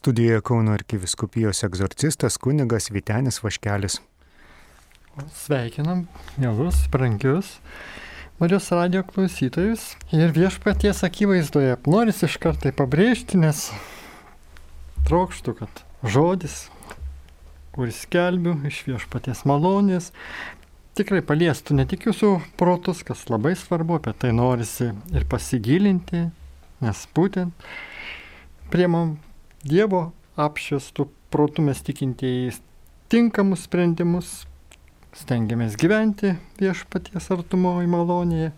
Studijoje Kauno arkiviskupijos egzorcistas kunigas Vitenis Vaškelis. Sveikinam, mielus, brangius Marijos radio klausytojus ir viešpaties akivaizdoje. Noris iš kartai pabrėžti, nes trokštų, kad žodis, kuris skelbiu iš viešpaties malonės, tikrai paliestų ne tik jūsų protus, kas labai svarbu, apie tai norisi ir pasigilinti, nes būtent priemam Dievo apšviestų protų mes tikintieji tinkamus sprendimus, stengiamės gyventi viešpaties artumoji malonėje,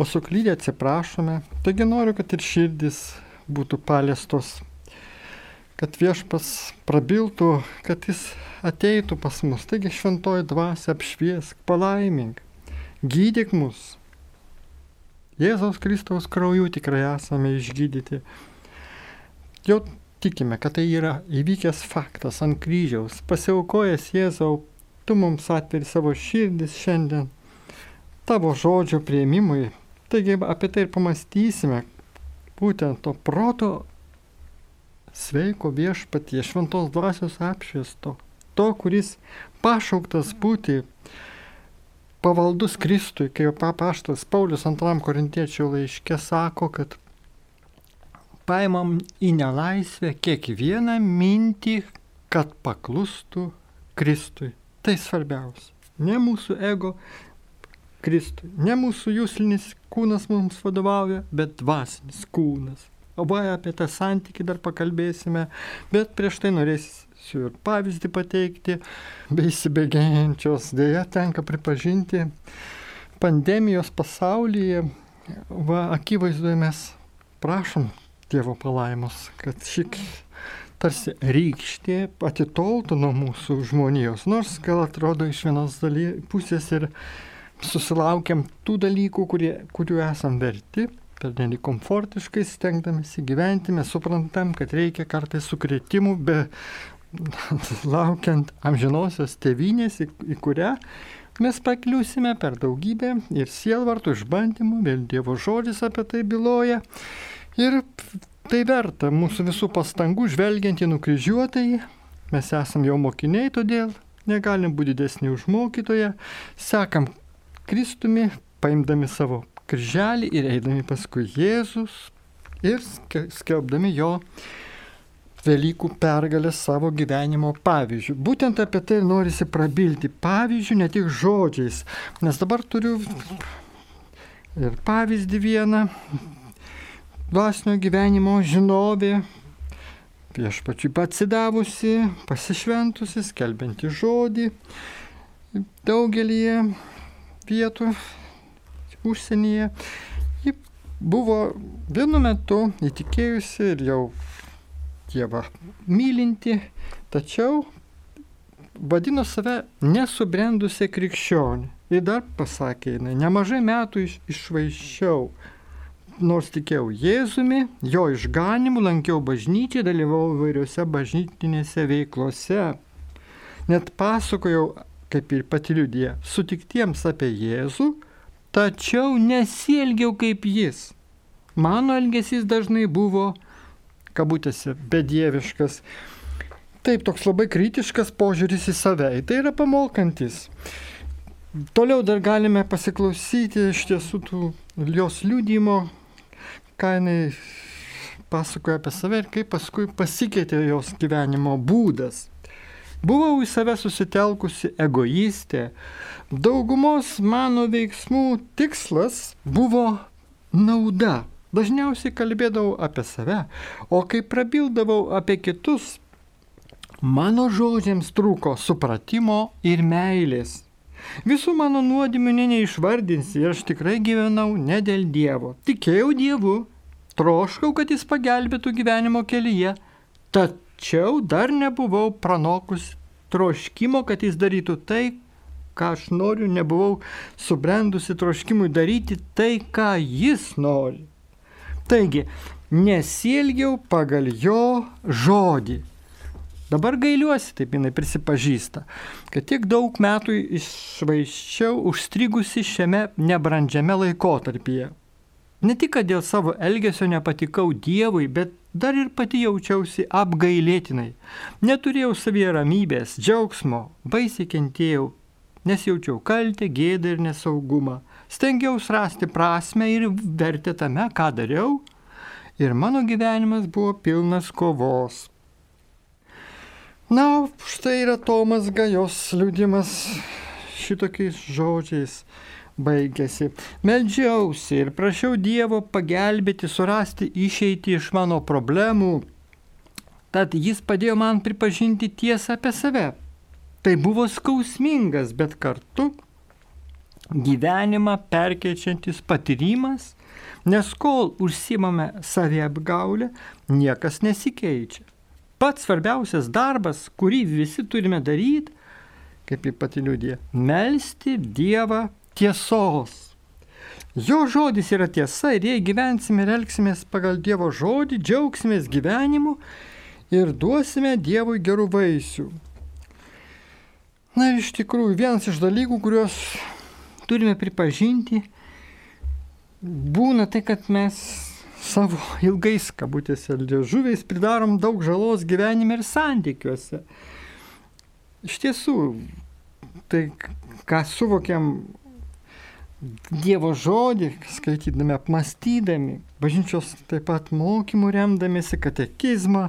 o suklydę atsiprašome. Taigi noriu, kad ir širdis būtų paliestos, kad viešpas prabiltų, kad jis ateitų pas mus. Taigi šventoji dvasia apšviesk, palaimink, gydyk mus. Jėzaus Kristaus krauju tikrai esame išgydyti. Jau tikime, kad tai yra įvykęs faktas ant kryžiaus, pasiaukojęs Jėzau, tu mums atveri savo širdis šiandien tavo žodžio prieimimui. Taigi apie tai ir pamastysime, būtent to proto sveiko viešpatie, šventos dvasios apšviesto, to, kuris pašauktas būti pavaldus Kristui, kaip papaštas Paulius antram korintiečių laiške sako, kad paimam į nelaisvę kiekvieną mintį, kad paklustų Kristui. Tai svarbiausia. Ne mūsų ego Kristui. Ne mūsų jūslinis kūnas mums vadovauja, bet dvasinis kūnas. O va apie tą santykį dar pakalbėsime, bet prieš tai norėsiu ir pavyzdį pateikti, bei įsibėgėjančios dėja tenka pripažinti pandemijos pasaulyje, va akivaizdoje mes prašom Dievo palaimos, kad šik tarsi rykštė atitoltų nuo mūsų žmonijos, nors gal atrodo iš vienos daly, pusės ir susilaukiam tų dalykų, kurie, kurių esam verti, per nelik komfortiškai stengdamėsi gyventi, mes suprantam, kad reikia kartais sukretimų, be laukiant amžinosios tėvynės, į, į kurią mes pakliūsime per daugybę ir sielvartų išbandymų, vėl Dievo žodis apie tai byloja. Ir tai verta mūsų visų pastangų žvelgiant į nukryžiuotąjį. Mes esam jau mokiniai, todėl negalim būti didesni už mokytoją. Sekam Kristumi, paimdami savo kryželį ir eidami paskui Jėzus ir skelbdami jo Velykų pergalę savo gyvenimo pavyzdžių. Būtent apie tai norisi prabilti. Pavyzdžių, ne tik žodžiais. Nes dabar turiu ir pavyzdį vieną, dvasinio gyvenimo žinovė, viešpačiui atsidavusi, pasišventusi, skelbianti žodį daugelį vietų užsienyje. Ji buvo vienu metu įtikėjusi ir jau Dievą mylinti, tačiau vadino save nesubrendusią krikščionį. Ir dar pasakė, jinai, nemažai metų iš, išvaiščiau nors tikėjau Jėzumi, jo išganimu, lankiau bažnyčią, dalyvau įvairiose bažnytinėse veiklose. Net pasakojau, kaip ir pati liudija, sutiktiems apie Jėzų, tačiau nesielgiau kaip jis. Mano elgesys dažnai buvo, kabutėse, bedieviškas. Taip, toks labai kritiškas požiūris į save. Tai yra pamokantis. Toliau dar galime pasiklausyti iš tiesų tų jos liūdimo, ką jinai pasakoja apie save ir kaip paskui pasikeitė jos gyvenimo būdas. Buvau į save susitelkusi egoistė. Daugumos mano veiksmų tikslas buvo nauda. Dažniausiai kalbėdavau apie save, o kai prabildavau apie kitus, mano žodžiams trūko supratimo ir meilės. Visų mano nuodėmių ne neišvardinsi ir aš tikrai gyvenau ne dėl Dievo. Tikėjau Dievu, troškau, kad jis pagelbėtų gyvenimo kelyje, tačiau dar nebuvau pranokus troškimo, kad jis darytų tai, ką aš noriu, nebuvau subrendusi troškimui daryti tai, ką jis nori. Taigi, nesielgiau pagal jo žodį. Dabar gailiuosi, taip jinai prisipažįsta, kad tiek daug metų išvaiščiau užstrigusi šiame nebrandžiame laikotarpyje. Ne tik, kad dėl savo elgesio nepatikau Dievui, bet dar ir pati jaučiausi apgailėtinai. Neturėjau savyje ramybės, džiaugsmo, baisiai kentėjau, nes jaučiau kaltę, gėdą ir nesaugumą. Stengiausi rasti prasme ir vertę tame, ką dariau, ir mano gyvenimas buvo pilnas kovos. Na, štai yra Tomas Gajos liūdimas šitokiais žodžiais baigėsi. Meldžiausi ir prašiau Dievo pagelbėti, surasti išeitį iš mano problemų. Tad jis padėjo man pripažinti tiesą apie save. Tai buvo skausmingas, bet kartu gyvenimą perkeičiantis patyrimas, nes kol užsimame saviapgaulę, niekas nesikeičia. Pats svarbiausias darbas, kurį visi turime daryti, kaip į pati liūdė, melstį Dievą tiesos. Jo žodis yra tiesa ir jei gyvensime ir elgsimės pagal Dievo žodį, džiaugsimės gyvenimu ir duosime Dievui gerų vaisių. Na ir iš tikrųjų vienas iš dalykų, kuriuos turime pripažinti, būna tai, kad mes savo ilgais kabutėse liežuviais pridarom daug žalos gyvenime ir santykiuose. Iš tiesų, tai ką suvokiam Dievo žodį, skaitydami, apmastydami, bažnyčios taip pat mokymų remdamėsi, katekizmą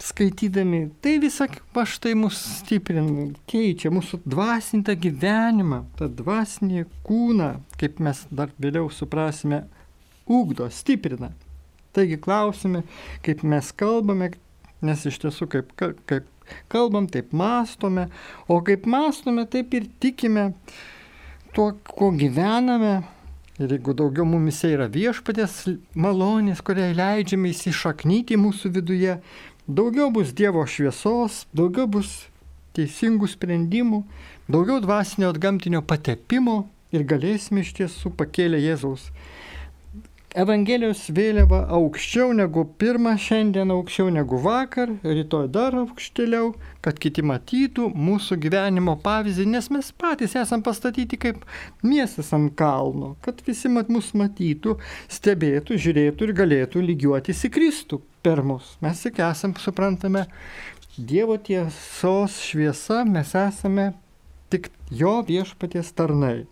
skaitydami, tai visą va štai mus stiprina, keičia mūsų dvasintą gyvenimą, tą dvasinį kūną, kaip mes dar vėliau suprasime, ugdo, stiprina. Taigi klausime, kaip mes kalbame, nes iš tiesų kaip, kaip kalbam, taip mastome, o kaip mastome, taip ir tikime tuo, kuo gyvename. Ir jeigu daugiau mumise yra viešpatės malonės, kuriai leidžiame įsišaknyti mūsų viduje, daugiau bus Dievo šviesos, daugiau bus teisingų sprendimų, daugiau dvasinio atgamtinio patepimo ir galėsime iš tiesų pakėlę Jėzaus Evangelijos vėliava aukščiau negu pirmą, šiandien aukščiau negu vakar, rytoj dar aukštėliau, kad kiti matytų mūsų gyvenimo pavyzdį, nes mes patys esam pastatyti kaip miestas ant kalno, kad visi mat mus matytų, stebėtų, žiūrėtų ir galėtų lygiuotis į Kristų per mus. Mes tik esam, suprantame, Dievo tiesos šviesa, mes esame tik jo viešpaties tarnai.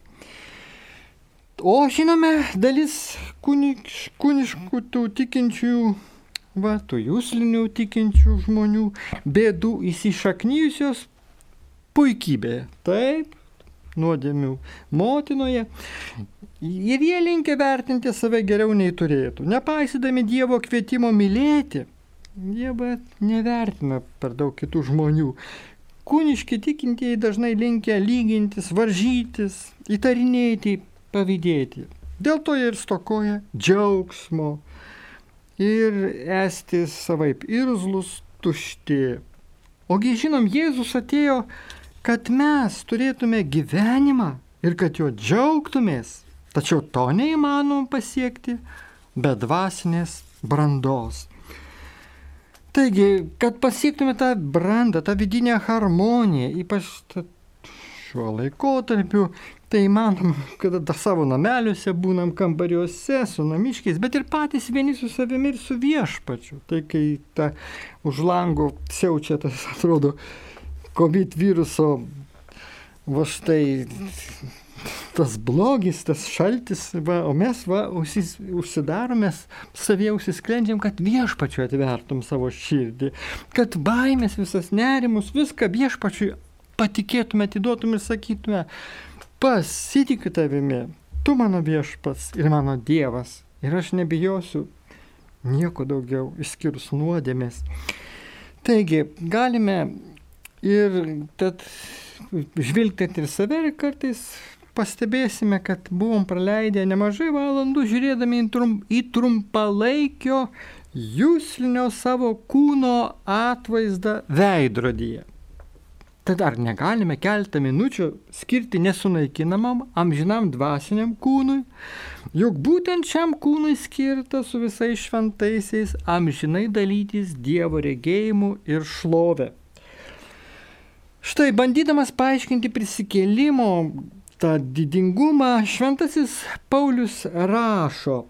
O žinome, dalis kuniš, kuniškų tų tikinčių, va, tų jūslinių tikinčių žmonių bėdų įsišaknyjusios puikybėje. Taip, nuodėmių motinoje. Ir jie linkia vertinti save geriau nei turėtų. Nepaisydami Dievo kvietimo mylėti, jie bet nevertina per daug kitų žmonių. Kūniški tikintieji dažnai linkia lygintis, varžytis, įtarinėti, pavydėti. Dėl to jie ir stokoja džiaugsmo ir esti savaip irzlus, tušti. Ogi žinom, Jėzus atėjo, kad mes turėtume gyvenimą ir kad juo džiaugtumės. Tačiau to neįmanom pasiekti be dvasinės brandos. Taigi, kad pasiektume tą brandą, tą vidinę harmoniją, ypač šiuo laikotarpiu, Tai manom, kad dar savo nameliuose būnam kambariuose su namiškiais, bet ir patys vieni su savimi ir su viešpačiu. Tai kai ta už lango siaučia tas, atrodo, COVID viruso, va štai tas blogis, tas šaltis, va, o mes va, užsis, užsidaromės, savie užsisklendžiam, kad viešpačiu atvertum savo širdį, kad baimės visas nerimus, viską viešpačiui patikėtume, atiduotume ir sakytume, pasitikiu tavimi, tu mano viešpats ir mano Dievas, ir aš nebijosiu nieko daugiau išskyrus nuodėmės. Taigi, galime ir tad žvilgtėti ir save ir kartais pastebėsime, kad buvom praleidę nemažai valandų žiūrėdami į, trum, į trumpalaikio jūslinio savo kūno atvaizdą veidrodyje. Tad ar negalime keltą minučių skirti nesunaikinamam amžinam dvasiniam kūnui, juk būtent šiam kūnui skirta su visais šventaisiais amžinai dalytis Dievo regėjimu ir šlovė. Štai bandydamas paaiškinti prisikėlimo tą didingumą, šventasis Paulius rašo,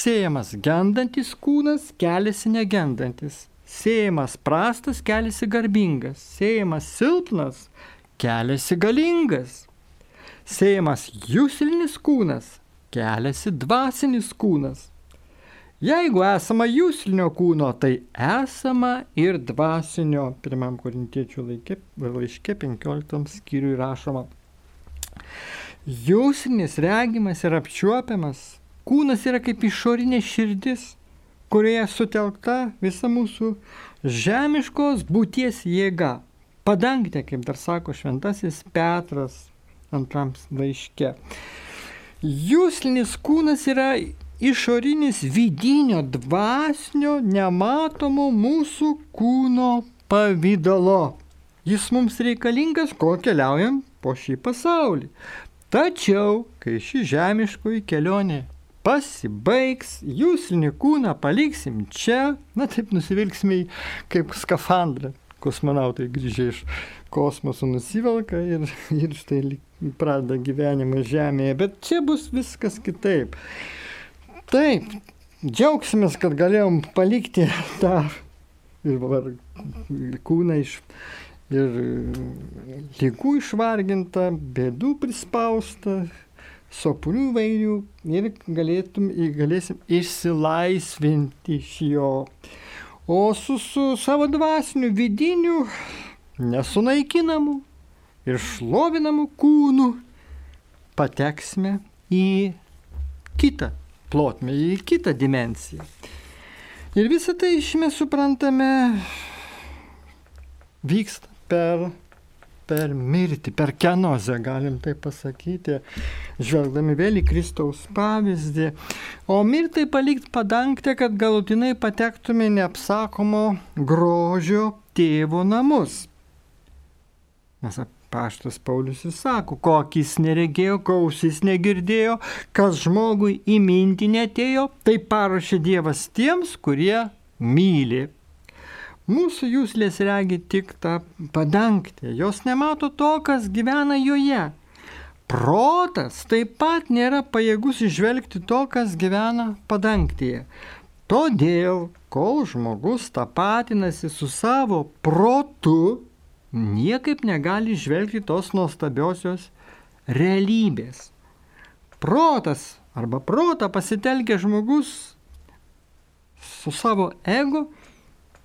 Sėjamas gendantis kūnas keliasi negendantis. Sėjamas prastas keliasi garbingas. Sėjamas silpnas keliasi galingas. Sėjamas jūslinis kūnas keliasi dvasinis kūnas. Jeigu esama jūslinio kūno, tai esama ir dvasinio. Pirmam korintiečių laiške 15 skyriui rašoma. Jūslinis regimas ir apčiuopiamas. Kūnas yra kaip išorinė širdis, kurioje sutelkta visa mūsų žemiškos būties jėga. Padangtė, kaip dar sako šventasis Petras antram laiške. Jūslinis kūnas yra išorinis vidinio dvasinio nematomo mūsų kūno pavydalo. Jis mums reikalingas, kol keliaujam po šį pasaulį. Tačiau, kai ši žemiškoji kelionė pasibaigs, jūslinį kūną paliksim čia, na taip nusivilksime kaip skafandrą. Kosmonautai grįžę iš kosmoso nusivelka ir, ir štai pradeda gyvenimą Žemėje, bet čia bus viskas kitaip. Taip, džiaugsimės, kad galėjom palikti tą ir var, kūną iš ir lygų išvargintą, bėdų prispaustą, sopulių vairių ir galėtum, galėsim išsilaisvinti iš jo. O su, su savo dvasiniu vidiniu, nesunaikinamu ir šlovinamu kūnu pateksime į kitą plotmę, į kitą dimensiją. Ir visą tai mes suprantame vyksta per, per mirtį, per kenozę, galim tai pasakyti, žvelgdami vėl į Kristaus pavyzdį. O mirtai palikti padangtę, kad galutinai patektume neapsakomo grožio tėvo namus. Nes Paštas Paulius ir sako, kokis neregėjo, kausis negirdėjo, kas žmogui į mintį netėjo, tai paruošė Dievas tiems, kurie myli. Mūsų jūslės regi tik tą padangtę, jos nemato to, kas gyvena joje. Protas taip pat nėra pajėgus išvelgti to, kas gyvena padangtėje. Todėl, kol žmogus tapatinasi su savo protu, niekaip negali žvelgti tos nuostabiosios realybės. Protas arba protą pasitelkia žmogus su savo ego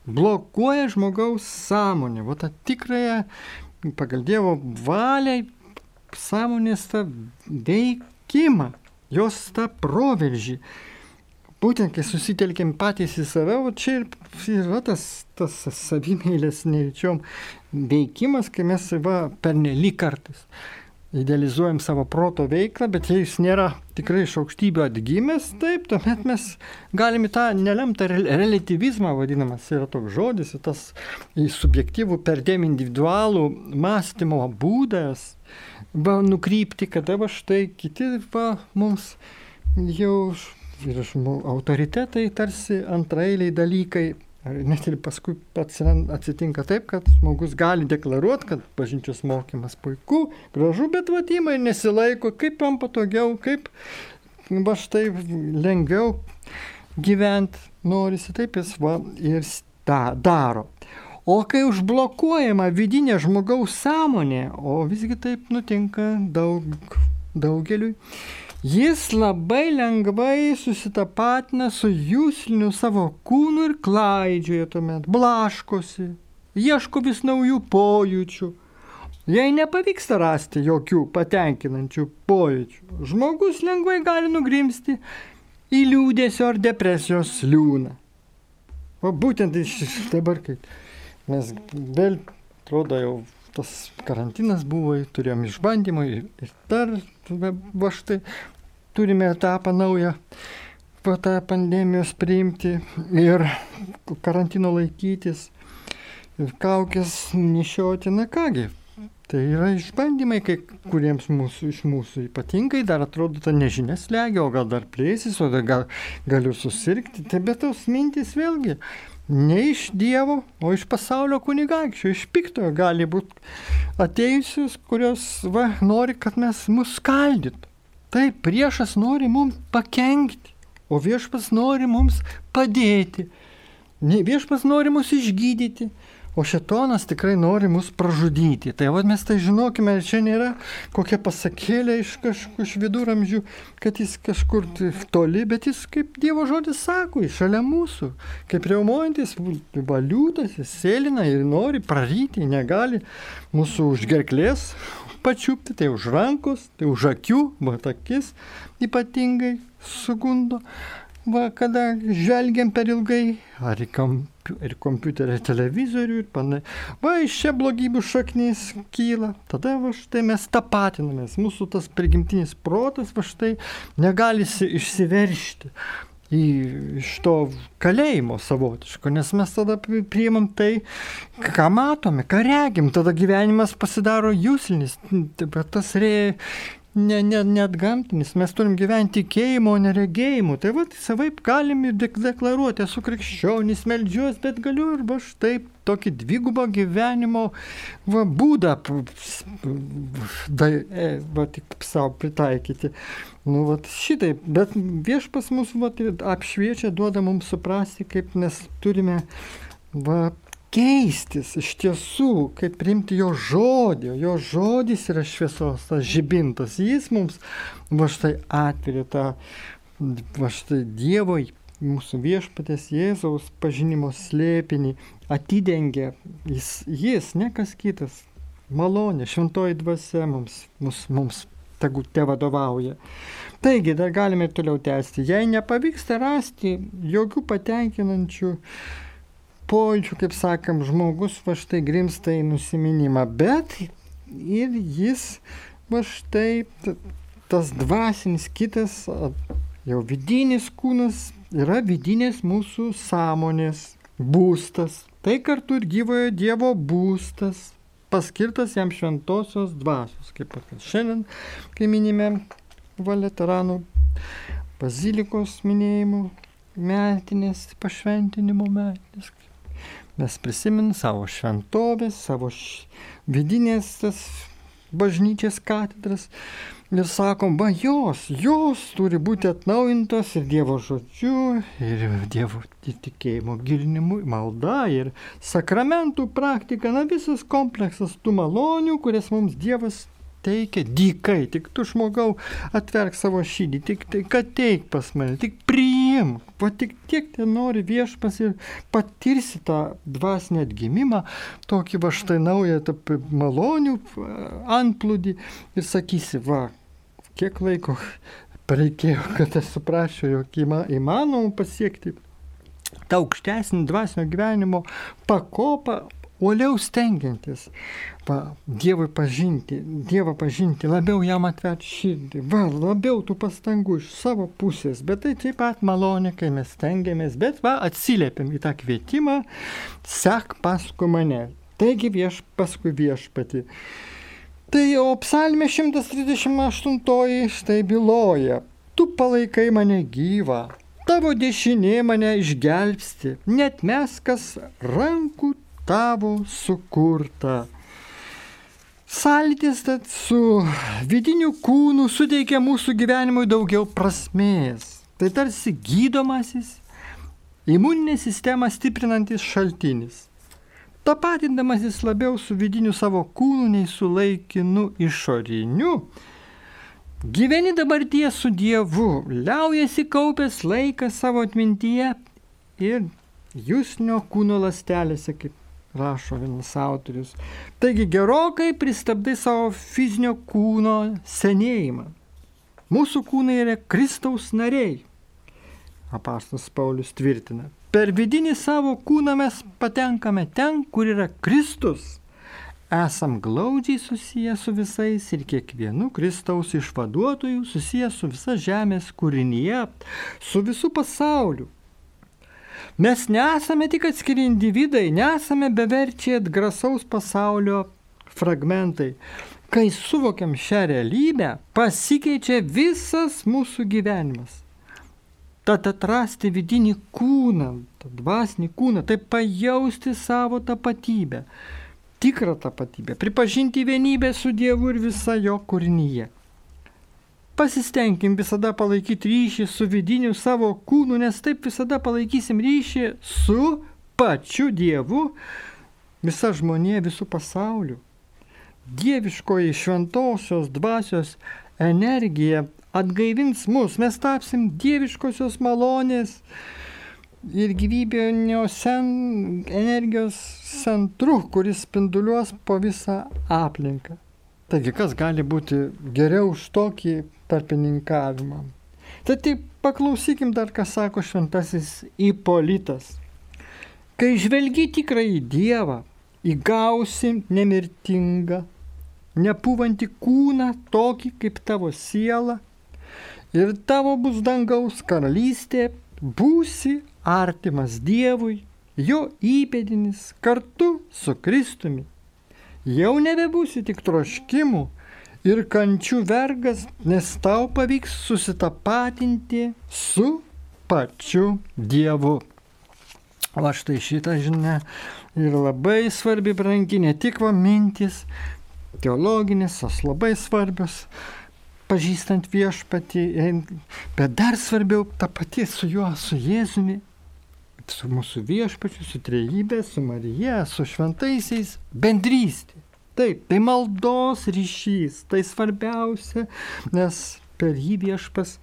blokuoja žmogaus sąmonę, o tą tikrąją pagal Dievo valią sąmonės tą veikimą, jos tą proveržį. Būtent kai susitelkėm patys į save, o čia ir yra tas, tas savimėlės neįčiom veikimas, kai mes va, pernelyg kartais idealizuojam savo proto veiklą, bet jei jis nėra tikrai iš aukštybių atgimęs, taip, tuomet mes galime tą nelemtą relativizmą, vadinamas yra toks žodis, tas į subjektyvų perdėm individualų mąstymo būdas, va, nukrypti, kada va štai kiti va, mums jau ir autoritetai tarsi antrailiai dalykai. Net ir paskui atsitinka taip, kad žmogus gali deklaruoti, kad bažnyčios mokymas puiku, gražu, bet vadimai nesilaiko, kaip jam patogiau, kaip va štai lengviau gyventi norisi, taip jis va ir tą daro. O kai užblokuojama vidinė žmogaus sąmonė, o visgi taip nutinka daug, daugeliui, Jis labai lengvai susitapatina su jūsliniu savo kūnu ir klaidžioja tuomet, blaškosi, ieško vis naujų pojūčių. Jei nepavyksta rasti jokių patenkinančių pojūčių, žmogus lengvai gali nugrimsti į liūdėsio ar depresijos liūną. O būtent iš dabar, kai mes vėl, atrodo, jau tas karantinas buvo, turėjom išbandymą ir, ir dar, va štai, turime etapą naują po tą pandemijos priimti ir karantino laikytis ir kaukės nešioti, na kągi. Tai yra išbandymai, kai kuriems mūsų, iš mūsų ypatingai dar atrodo ta nežinia slegia, o gal dar plėsis, o gal galiu susirgti. Tai bet tos mintys vėlgi ne iš Dievo, o iš pasaulio kunigaikščio, iš piktojo gali būti atėjusius, kurios va, nori, kad mes mus skaldytų. Taip, priešas nori mums pakengti. o viešpas nori mums padėti. Viešpas nori mus išgydyti, o šetonas tikrai nori mus pražudyti. Tai vad mes tai žinokime, čia nėra kokia pasakėlė iš kažkur iš viduramžių, kad jis kažkur toli, bet jis kaip Dievo žodis sako, jis šalia mūsų, kaip reumojantis valiutas, jis sėlina ir nori praryti, negali mūsų užgerklės pačiupti, tai už rankos, tai už akių, va akis ypatingai sugundo va, kada žvelgiam per ilgai, ar į kompiu, ir kompiuterį, televizorių ir panašiai. Va, iš čia blogybių šaknys kyla. Tada va štai mes tapatinamės. Mūsų tas prigimtinis protas va štai negali išsiveršti iš to kalėjimo savotiško, nes mes tada priimam tai, ką matome, ką regim, tada gyvenimas pasidaro jūslinis, bet tas re, ne, ne, net gamtinis, mes turim gyventi tikėjimu, o neregėjimu. Tai va, savaip galim ir deklaruoti, esu krikščionis, melžiuos, bet galiu ir va štai tokį dvigubą gyvenimo va, būdą da, e, va, tik savo pritaikyti. Nu, va, šitaip, bet viešpas mus va, apšviečia, duoda mums suprasti, kaip mes turime va, keistis iš tiesų, kaip priimti jo žodį, jo žodis yra šviesos, tas žibintas, jis mums va štai atveria tą, va štai Dievo, mūsų viešpatės Jėzaus pažinimo slėpinį, atidengia. Jis, jis, ne kas kitas, malonė, šventoji dvasia mums, mums, mums tegu te vadovauja. Taigi, dar galime toliau tęsti. Jei nepavyksta rasti jokių patenkinančių pojūčių, kaip sakam, žmogus va štai grimsta į nusiminimą, bet ir jis va štai tas dvasinis kitas, jau vidinis kūnas yra vidinės mūsų sąmonės būstas. Tai kartu ir gyvojo Dievo būstas, paskirtas jam šventosios dvasios, kaip pat šiandien, kai minime Valeteranų bazilikos minėjimų metinės, pašventinimo metinės, Mes prisimin savo šventovės, savo vidinės tas bažnyčias katedras ir sakom, va jos, jos turi būti atnaujintos ir Dievo žodžiu, ir Dievo tikėjimo gilinimu, malda ir sakramentų praktika, na visas kompleksas tų malonių, kurias mums Dievas teikia. Dykai, tik tu žmogau atverk savo šydį, tik tai, kad teik pas mane, tik priim, va tik tiek ten nori viešpas ir patirsi tą dvasinę atgimimą, tokį va štai naują malonių antplūdį ir sakysi, va, kiek laiko reikėjo, kad aš suprasčiau, jog įmanoma pasiekti tą aukštesnį dvasinio gyvenimo pakopą, uoliau stengiantis va, Dievui pažinti, Dievą pažinti, labiau jam atverti širdį, va, labiau tų pastangų iš savo pusės, bet tai taip pat malonė, kai mes stengiamės, bet va, atsiliepiam į tą kvietimą, sek paskui mane. Taigi vieš paskui viešpati. Tai o psalmė 138 štai byloja, tu palaikai mane gyvą, tavo dešinė mane išgelbsti, net mes kas rankų tavo sukurta. Sąlytis su vidiniu kūnu suteikia mūsų gyvenimui daugiau prasmės. Tai tarsi gydomasis, imuninę sistemą stiprinantis šaltinis. Tapatindamasis labiau su vidiniu savo kūnu nei su laikinu išoriniu, gyveni dabartie su Dievu, liaujasi kaupęs laiką savo atmintyje ir jūsnio kūno lastelėse, kaip rašo vienas autorius. Taigi gerokai pristabdai savo fizinio kūno senėjimą. Mūsų kūnai yra Kristaus nariai. Apastas Paulius tvirtina. Per vidinį savo kūną mes patenkame ten, kur yra Kristus. Esam glaudžiai susiję su visais ir kiekvienu Kristaus išvaduotoju susiję su visa žemės kūrinyje, su visų pasauliu. Mes nesame tik atskiri individai, nesame beverčiai atgrasaus pasaulio fragmentai. Kai suvokiam šią realybę, pasikeičia visas mūsų gyvenimas. Tad atrasti vidinį kūną, dvasinį kūną, tai pajausti savo tapatybę, tikrą tapatybę, pripažinti vienybę su Dievu ir visa jo kūrinyje. Pasistengim visada palaikyti ryšį su vidiniu savo kūnu, nes taip visada palaikysim ryšį su pačiu Dievu, visa žmonė, visų pasauliu. Dieviškoji šventosios dvasios energija atgaivins mus, mes tapsim dieviškosios malonės ir gyvybinio sen, energijos centru, kuris spinduliuos po visą aplinką. Taigi, kas gali būti geriau už tokį tarpininkavimą? Tai taip paklausykim dar, ką sako šventasis Ipolitas. Kai žvelgi tikrąjį Dievą, įgausi nemirtingą, nepūvantį kūną tokį kaip tavo siela, ir tavo bus dangaus karalystė, būsi artimas Dievui, jo įpėdinis kartu su Kristumi. Jau nebebūsi tik troškimų ir kančių vergas, nes tau pavyks susitapatinti su pačiu Dievu. O štai šitą žinia ir labai svarbi brangi, ne tik va mintis, teologinės, tos labai svarbios, pažįstant viešpatį, bet dar svarbiau ta pati su juo, su Jėzumi, su mūsų viešpačiu, su trejybė, su Marija, su šventaisiais bendrystė. Taip, tai maldos ryšys, tai svarbiausia, nes per jį viešpas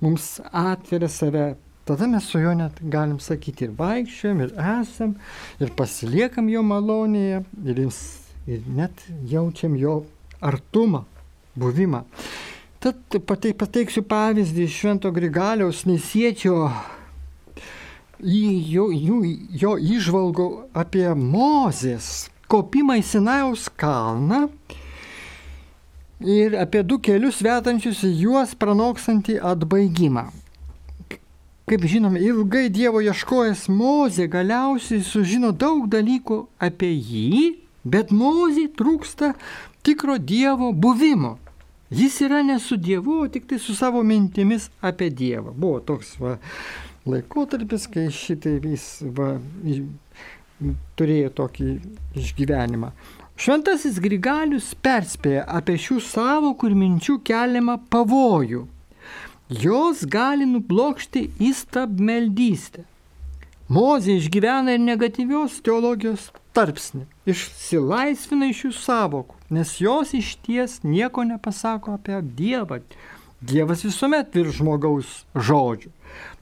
mums atveria save. Tada mes su juo net galim sakyti ir vaikščiam, ir esam, ir pasiliekam jo malonėje, ir, jis, ir net jaučiam jo artumą, buvimą. Tad pateiksiu pavyzdį iš Švento Grigaliaus Nesiečio jo, jo, jo išvalgų apie Mozės kopimą į Sinajaus kalną ir apie du kelius vedančius į juos pranoksantį atbaigimą. Kaip žinome, ilgai Dievo ieškojęs Mozė galiausiai sužino daug dalykų apie jį, bet Mozė trūksta tikro Dievo buvimo. Jis yra ne su Dievu, o tik tai su savo mintimis apie Dievą. Buvo toks va, laikotarpis, kai šitai vis va, turėjo tokį išgyvenimą. Šventasis Grigalius perspėja apie šių savokų ir minčių keliamą pavojų. Jos gali nublokšti įstabmeldystę. Mozė išgyvena ir negatyvios teologijos tarpsnį, išsilaisvina iš šių savokų, nes jos iš ties nieko nepasako apie Dievą. Dievas visuomet virš žmogaus žodžių.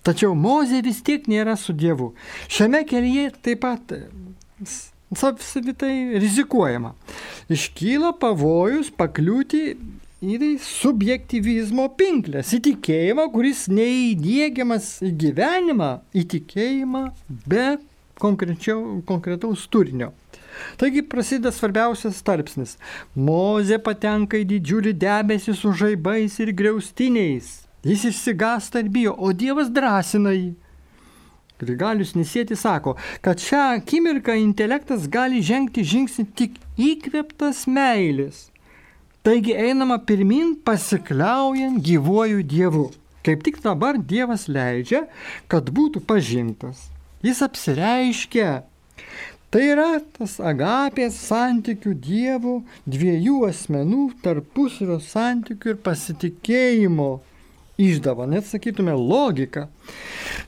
Tačiau Mozė vis tiek nėra su Dievu. Šiame kelyje taip pat savitai rizikuojama. Iškyla pavojus pakliūti į subjektivizmo pinklės, įtikėjimą, kuris neįdėgiamas į gyvenimą, įtikėjimą be konkretaus turinio. Taigi prasideda svarbiausias tarpsnis. Moze patenka į didžiulį debesį su žaibais ir greustiniais. Jis išsigąsta ir bijo, o Dievas drąsina jį. Grigalius Nisėti sako, kad šią akimirką intelektas gali žengti žingsnį tik įkveptas meilės. Taigi einama pirmin pasikliaujant gyvuoju Dievu. Kaip tik dabar Dievas leidžia, kad būtų pažintas. Jis apsireiškia. Tai yra tas agapės santykių dievų, dviejų asmenų tarpusavio santykių ir pasitikėjimo išdava, net sakytume logika.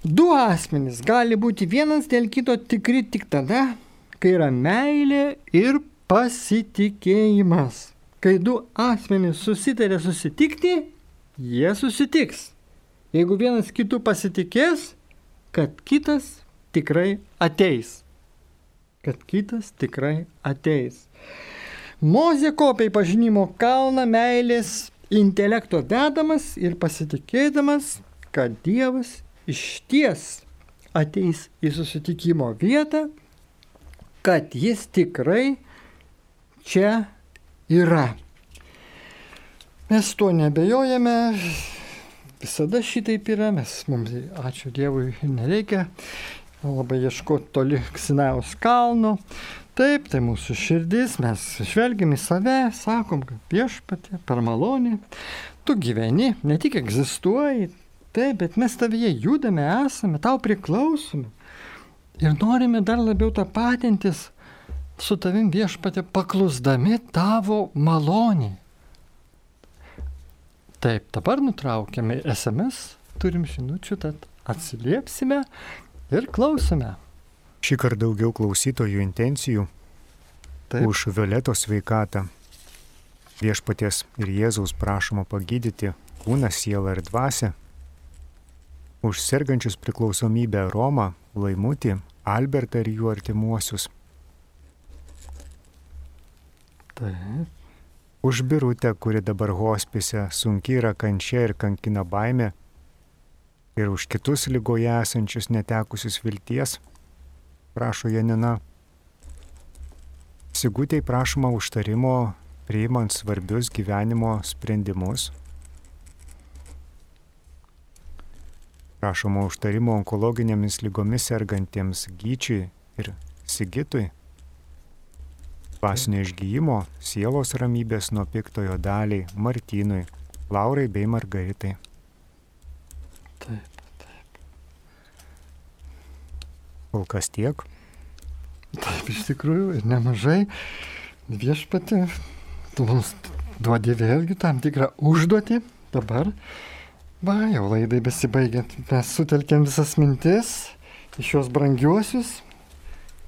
Du asmenys gali būti vienas dėl kito tikri tik tada, kai yra meilė ir pasitikėjimas. Kai du asmenys susitarė susitikti, jie susitiks. Jeigu vienas kitų pasitikės, kad kitas tikrai ateis. Kad kitas tikrai ateis. Mozė kopia į pažinimo kalną meilės intelekto dedamas ir pasitikėdamas, kad Dievas iš ties ateis į susitikimo vietą, kad jis tikrai čia yra. Mes tuo nebejojame, visada šitaip yra, mes mums, ačiū Dievui, nereikia labai ieškoti toli Sinajaus kalno. Taip, tai mūsų širdis, mes žvelgiam į save, sakom, kad viešpatė per malonį, tu gyveni, ne tik egzistuoji, taip, bet mes tavyje judame, esame, tau priklausome. Ir norime dar labiau tą patintis su tavim viešpatė paklusdami tavo malonį. Taip, dabar nutraukiame SMS, turim žinučių, tad atsiliepsime ir klausome. Šį kartą daugiau klausytojų intencijų Taip. už Violetos sveikatą. Viešpaties ir Jėzaus prašoma pagydyti kūną, sielą ir dvasę. Už sergančius priklausomybę Romą, Laimutį, Albertą ir jų artimuosius. Taip. Už birutę, kuri dabar hospise, sunki yra kančia ir kankina baime. Ir už kitus lygoje esančius netekusius vilties, prašo Janina. Sigutėj prašoma užtarimo priimant svarbius gyvenimo sprendimus. Prašoma užtarimo onkologinėmis lygomis sergantiems Gyčiui ir Sigitui. Dvasinio išgyjimo, sielos ramybės nuo piktojo daliai Martynui, Laurai bei Margaritai. Taip. Kol kas tiek. Taip, iš tikrųjų, ir nemažai viešpatė, tu mums duodi vėlgi tam tikrą užduotį. Dabar, va, jau laidai besibaigiant, mes sutelkėm visas mintis iš šios brangiuosius,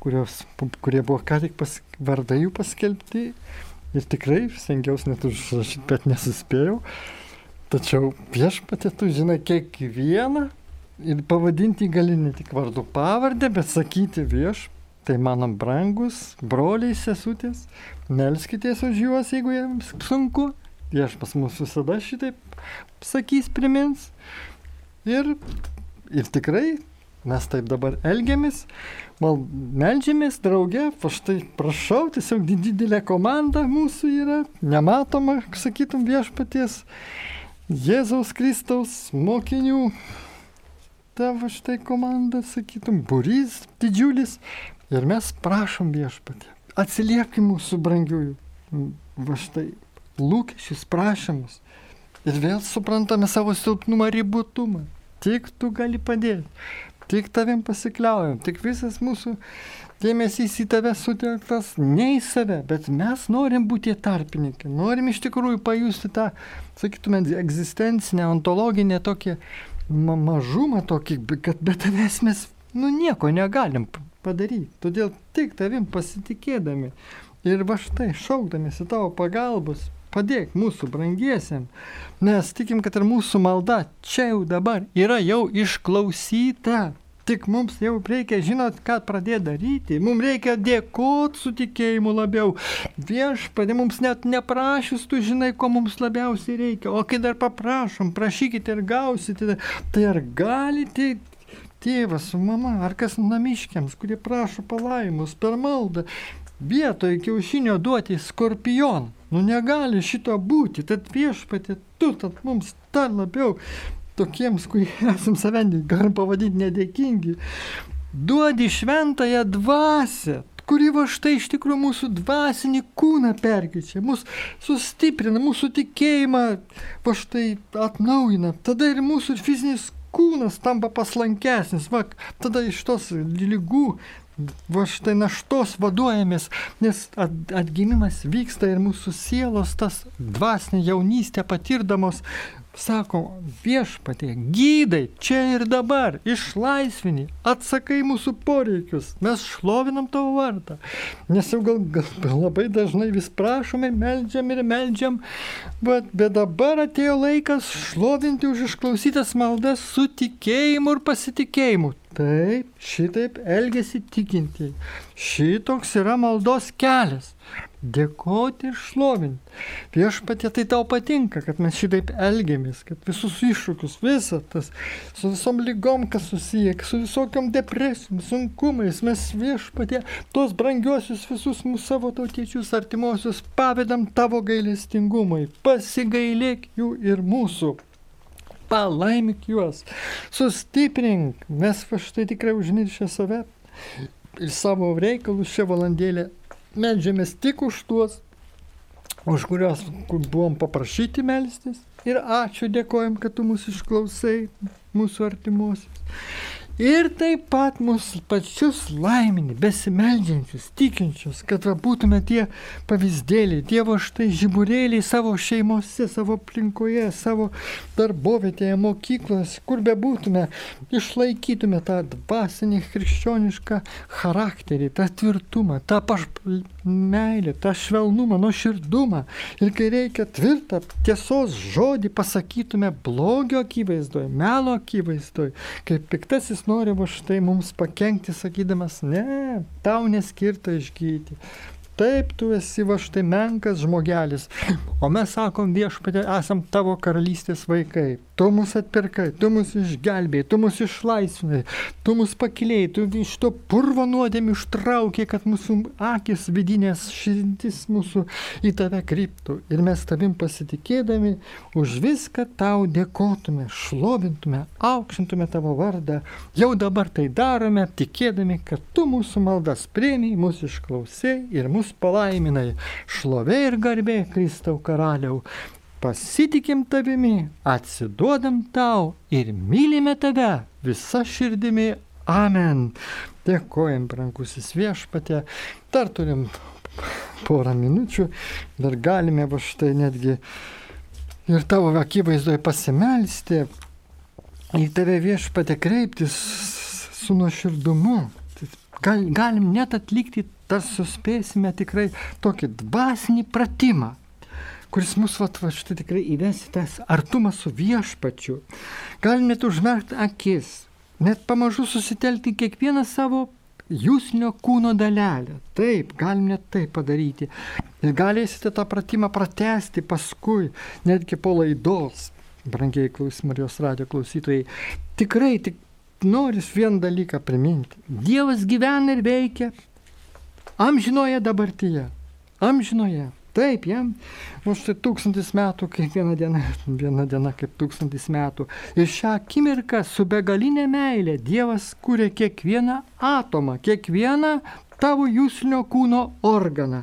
kurios, kurie buvo ką tik pas, vardai jų paskelbti. Ir tikrai stengiausi net užrašyti, bet nesuspėjau. Tačiau viešpatė, tu žinai kiekvieną ir pavadinti gali ne tik vardu pavardę, bet sakyti vieš, tai mano brangus broliai, sesutės, melskitės už juos, jeigu jiems sunku. Viešpas mus visada šitaip sakys, primins. Ir, ir tikrai mes taip dabar elgiamės, mal, melžiamės drauge, aš tai prašau, tiesiog didelė komanda mūsų yra, nematoma, sakytum, viešpaties Jėzaus Kristaus mokinių tavo štai komanda, sakytum, burys didžiulis. Ir mes prašom viešpatį, atsiliepki mūsų brangiųjų, va štai, lūkesčius, prašymus. Ir vėl suprantame savo silpnumą, ribotumą. Tik tu gali padėti. Tik tavim pasikliaujam. Tik visas mūsų dėmesys į tave sutelktas ne į save, bet mes norim būti tarpininkai. Norim iš tikrųjų pajusti tą, sakytume, egzistencinę, ontologinę tokią ma mažumą tokį, kad be tavęs mes nu, nieko negalim padaryti. Todėl tik tavim pasitikėdami ir va štai šaukdamėsi tavo pagalbos, padėk mūsų brangiesiam, nes tikim, kad ir mūsų malda čia jau dabar yra jau išklausyta. Tik mums jau reikia žinot, ką pradėti daryti. Mums reikia dėkoti su tikėjimu labiau. Viešpadė mums net neprašys, tu žinai, ko mums labiausiai reikia. O kai dar paprašom, prašykite ir gausite, tai ar galite tėvas su mama, ar kas namiškiams, kurie prašo palaimus per maldą, vietoj kiaušinio duoti skorpioną. Nu negali šito būti, tad viešpatė, tu tad mums dar labiau tokiems, kurie esam save, galim pavadinti nedėkingi, duodi šventąją dvasę, kuri va štai iš tikrųjų mūsų dvasinį kūną perkeičia, mūsų sustiprina, mūsų tikėjimą va štai atnaujina, tada ir mūsų fizinis kūnas tampa paslankesnis, va, tada iš tos lygų va štai naštos vaduojamės, nes atgimimas vyksta ir mūsų sielos tas dvasinė jaunystė patirdamos sako viešpatė, gydai čia ir dabar, išlaisvini, atsakai mūsų poreikius, mes šlovinam tavo vardą. Nes jau gal, gal labai dažnai vis prašome, meldžiam ir meldžiam, bet, bet dabar atėjo laikas šlovinti už išklausytas maldas su tikėjimu ir pasitikėjimu. Taip, šitaip elgesi tikinti. Šitoks yra maldos kelias dėkoti ir šlovinti. Viešpatie tai tau patinka, kad mes šitaip elgiamės, kad visus iššūkius, visą tas, su visom lygom, kas susiję, su visokiam depresijom, sunkumais, mes viešpatie tos brangiosius visus mūsų savo tautiečius artimuosius pavedam tavo gailestingumui. Pasigailėk jų ir mūsų palaimik juos, sustiprink, mes štai tikrai užmiršę save ir savo reikalus šią valandėlę Meldžiamės tik už tuos, už kuriuos buvom paprašyti melstis. Ir ačiū dėkojom, kad tu mūsų išklausai, mūsų artimuosius. Ir taip pat mūsų pačius laimini, besimeldžiančius, tikinčius, kad būtume tie pavyzdėliai, Dievo štai žiburėliai savo šeimose, savo aplinkoje, savo darbovietėje, mokyklose, kur be būtume, išlaikytume tą dvasinį krikščionišką charakterį, tą tvirtumą, tą paš... meilę, tą švelnumą, nuoširdumą. Ir kai reikia tvirtą tiesos žodį pasakytume blogio akivaizdoje, melo akivaizdoje, kaip piktasis nori va štai mums pakengti, sakydamas, ne, tau neskirta išgyti. Taip, tu esi va štai menkas žmogelis. O mes sakom viešpatė, esam tavo karalystės vaikai. Tu mus atpirkai, tu mus išgelbėjai, tu mus išlaisvinai, tu mus pakilėjai, tu iš to purvo nuodėmį ištraukė, kad mūsų akis vidinės širdis mūsų į tave kryptų. Ir mes tavim pasitikėdami už viską tau dėkotume, šlovintume, aukšintume tavo vardą. Jau dabar tai darome, tikėdami, kad tu mūsų maldas priemiai, mūsų išklausai ir mūsų palaiminai. Šlovė ir garbė Kristau karaliau pasitikim tavimi, atsiduodam tau ir mylime tave visą širdimi. Amen. Dėkojam, brangusis viešpatė. Dar turim porą minučių, dar galime va štai netgi ir tavo akivaizdoje pasimelsti, į tave viešpatė kreiptis su nuoširdumu. Gal, galim net atlikti, tas suspėsime tikrai tokį dvasinį pratimą kuris mus vat, va, štai tikrai įves į tas artumą su viešpačiu. Galim net užmerkti akis, net pamažu susitelkti kiekvieną savo jūsnio kūno dalelę. Taip, galim net tai padaryti. Ir galėsite tą pratimą pratesti paskui, netgi po laidos. Brangiai klaus Marijos radio klausytojai. Tikrai, tik noris vieną dalyką priminti. Dievas gyvena ir veikia amžinoje dabartyje. Amžinoje. Taip, jam, nu štai tūkstantis metų, kaip viena diena, viena diena kaip tūkstantis metų. Ir šią akimirką su begalinė meilė Dievas kūrė kiekvieną atomą, kiekvieną tavo jūslinio kūno organą.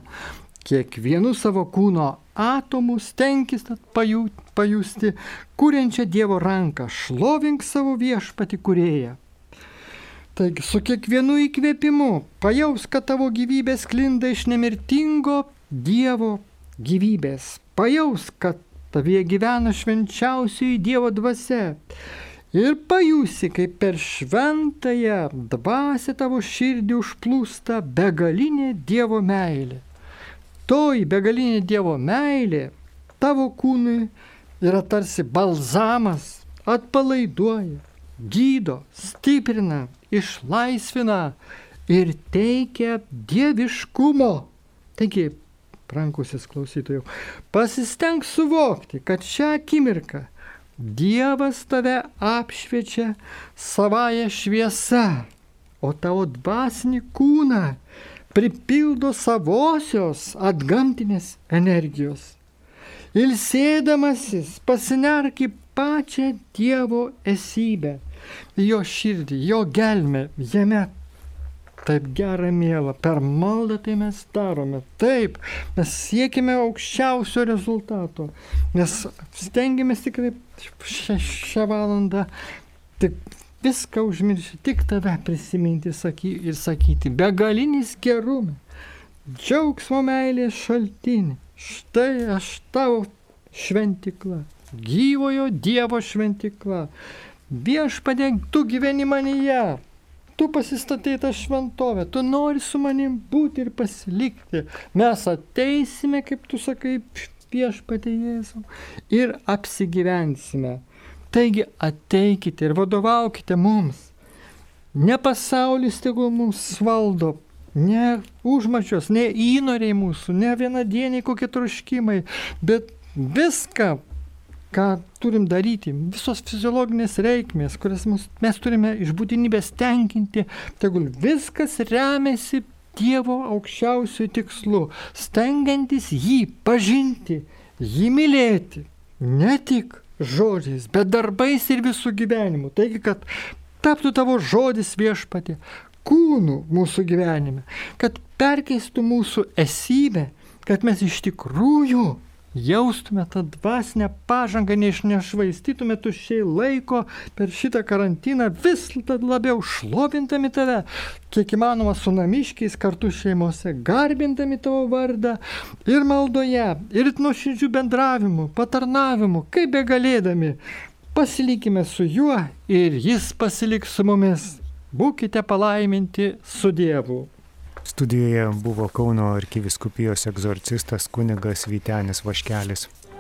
Kiekvienu savo kūno atomu stenkis pajusti kūrenčią Dievo ranką, šlovink savo viešpati kurėją. Taigi su kiekvienu įkvėpimu pajaus, kad tavo gyvybė sklinda iš nemirtingo Dievo gyvybės. Pajaus, kad tavie gyvena švenčiausioji Dievo dvasia. Ir pajusi, kaip per šventąją dvasę tavo širdį užplūsta begalinė Dievo meilė. Toji begalinė Dievo meilė tavo kūnui yra tarsi balzamas, atpalaiduoja, gydo, stiprina, išlaisvina ir teikia dieviškumo. Taigi brangusis klausytojų, pasistenk suvokti, kad šią akimirką Dievas tave apšviečia savoje šviesa, o tavo dvasinį kūną pripildo savosios atgamtinės energijos. Ilsėdamasis pasinerk į pačią Dievo esybę, jo širdį, jo gelmę, jame taip gera mėla, per maldą tai mes darome. Taip, mes siekime aukščiausio rezultato, nes stengiamės tikrai šią, šią valandą tik viską užmiršti, tik tave prisiminti saky, ir sakyti, begalinis gerumas, džiaugsmo meilės šaltinį. Štai aš tavo šventikla, gyvojo Dievo šventikla. Viešpadė, tu gyveni manyje, tu pasistatai tą šventovę, tu nori su manim būti ir pasilikti. Mes ateisime, kaip tu sakai, viešpatė Jėzau, ir apsigyvensime. Taigi ateikite ir vadovaukite mums. Ne pasaulis tegul mums valdo, ne užmačios, ne įnoriai mūsų, ne vienadieniai kokie troškimai, bet viską ką turim daryti, visos fiziologinės reikmės, kurias mes turime iš būtinybės tenkinti, tegul viskas remiasi Dievo aukščiausių tikslų, stengiantis jį pažinti, jį mylėti, ne tik žodžiais, bet darbais ir visų gyvenimu. Taigi, kad taptų tavo žodis viešpatė kūnų mūsų gyvenime, kad perkeistų mūsų esybę, kad mes iš tikrųjų jaustume tą dvasinę pažangą, neiš nešvaistytume tuščiai laiko per šitą karantiną, vis labiau šlovintami tave, kiek įmanoma su namiškiais kartu šeimose, garbindami tavo vardą ir maldoje, ir nuoširdžių bendravimu, patarnavimu, kaip be galėdami. Pasilikime su juo ir jis pasiliks su mumis. Būkite palaiminti su Dievu. Studijoje buvo Kauno arkiviskupijos egzorcistas kunigas Vytenis Vaškelis.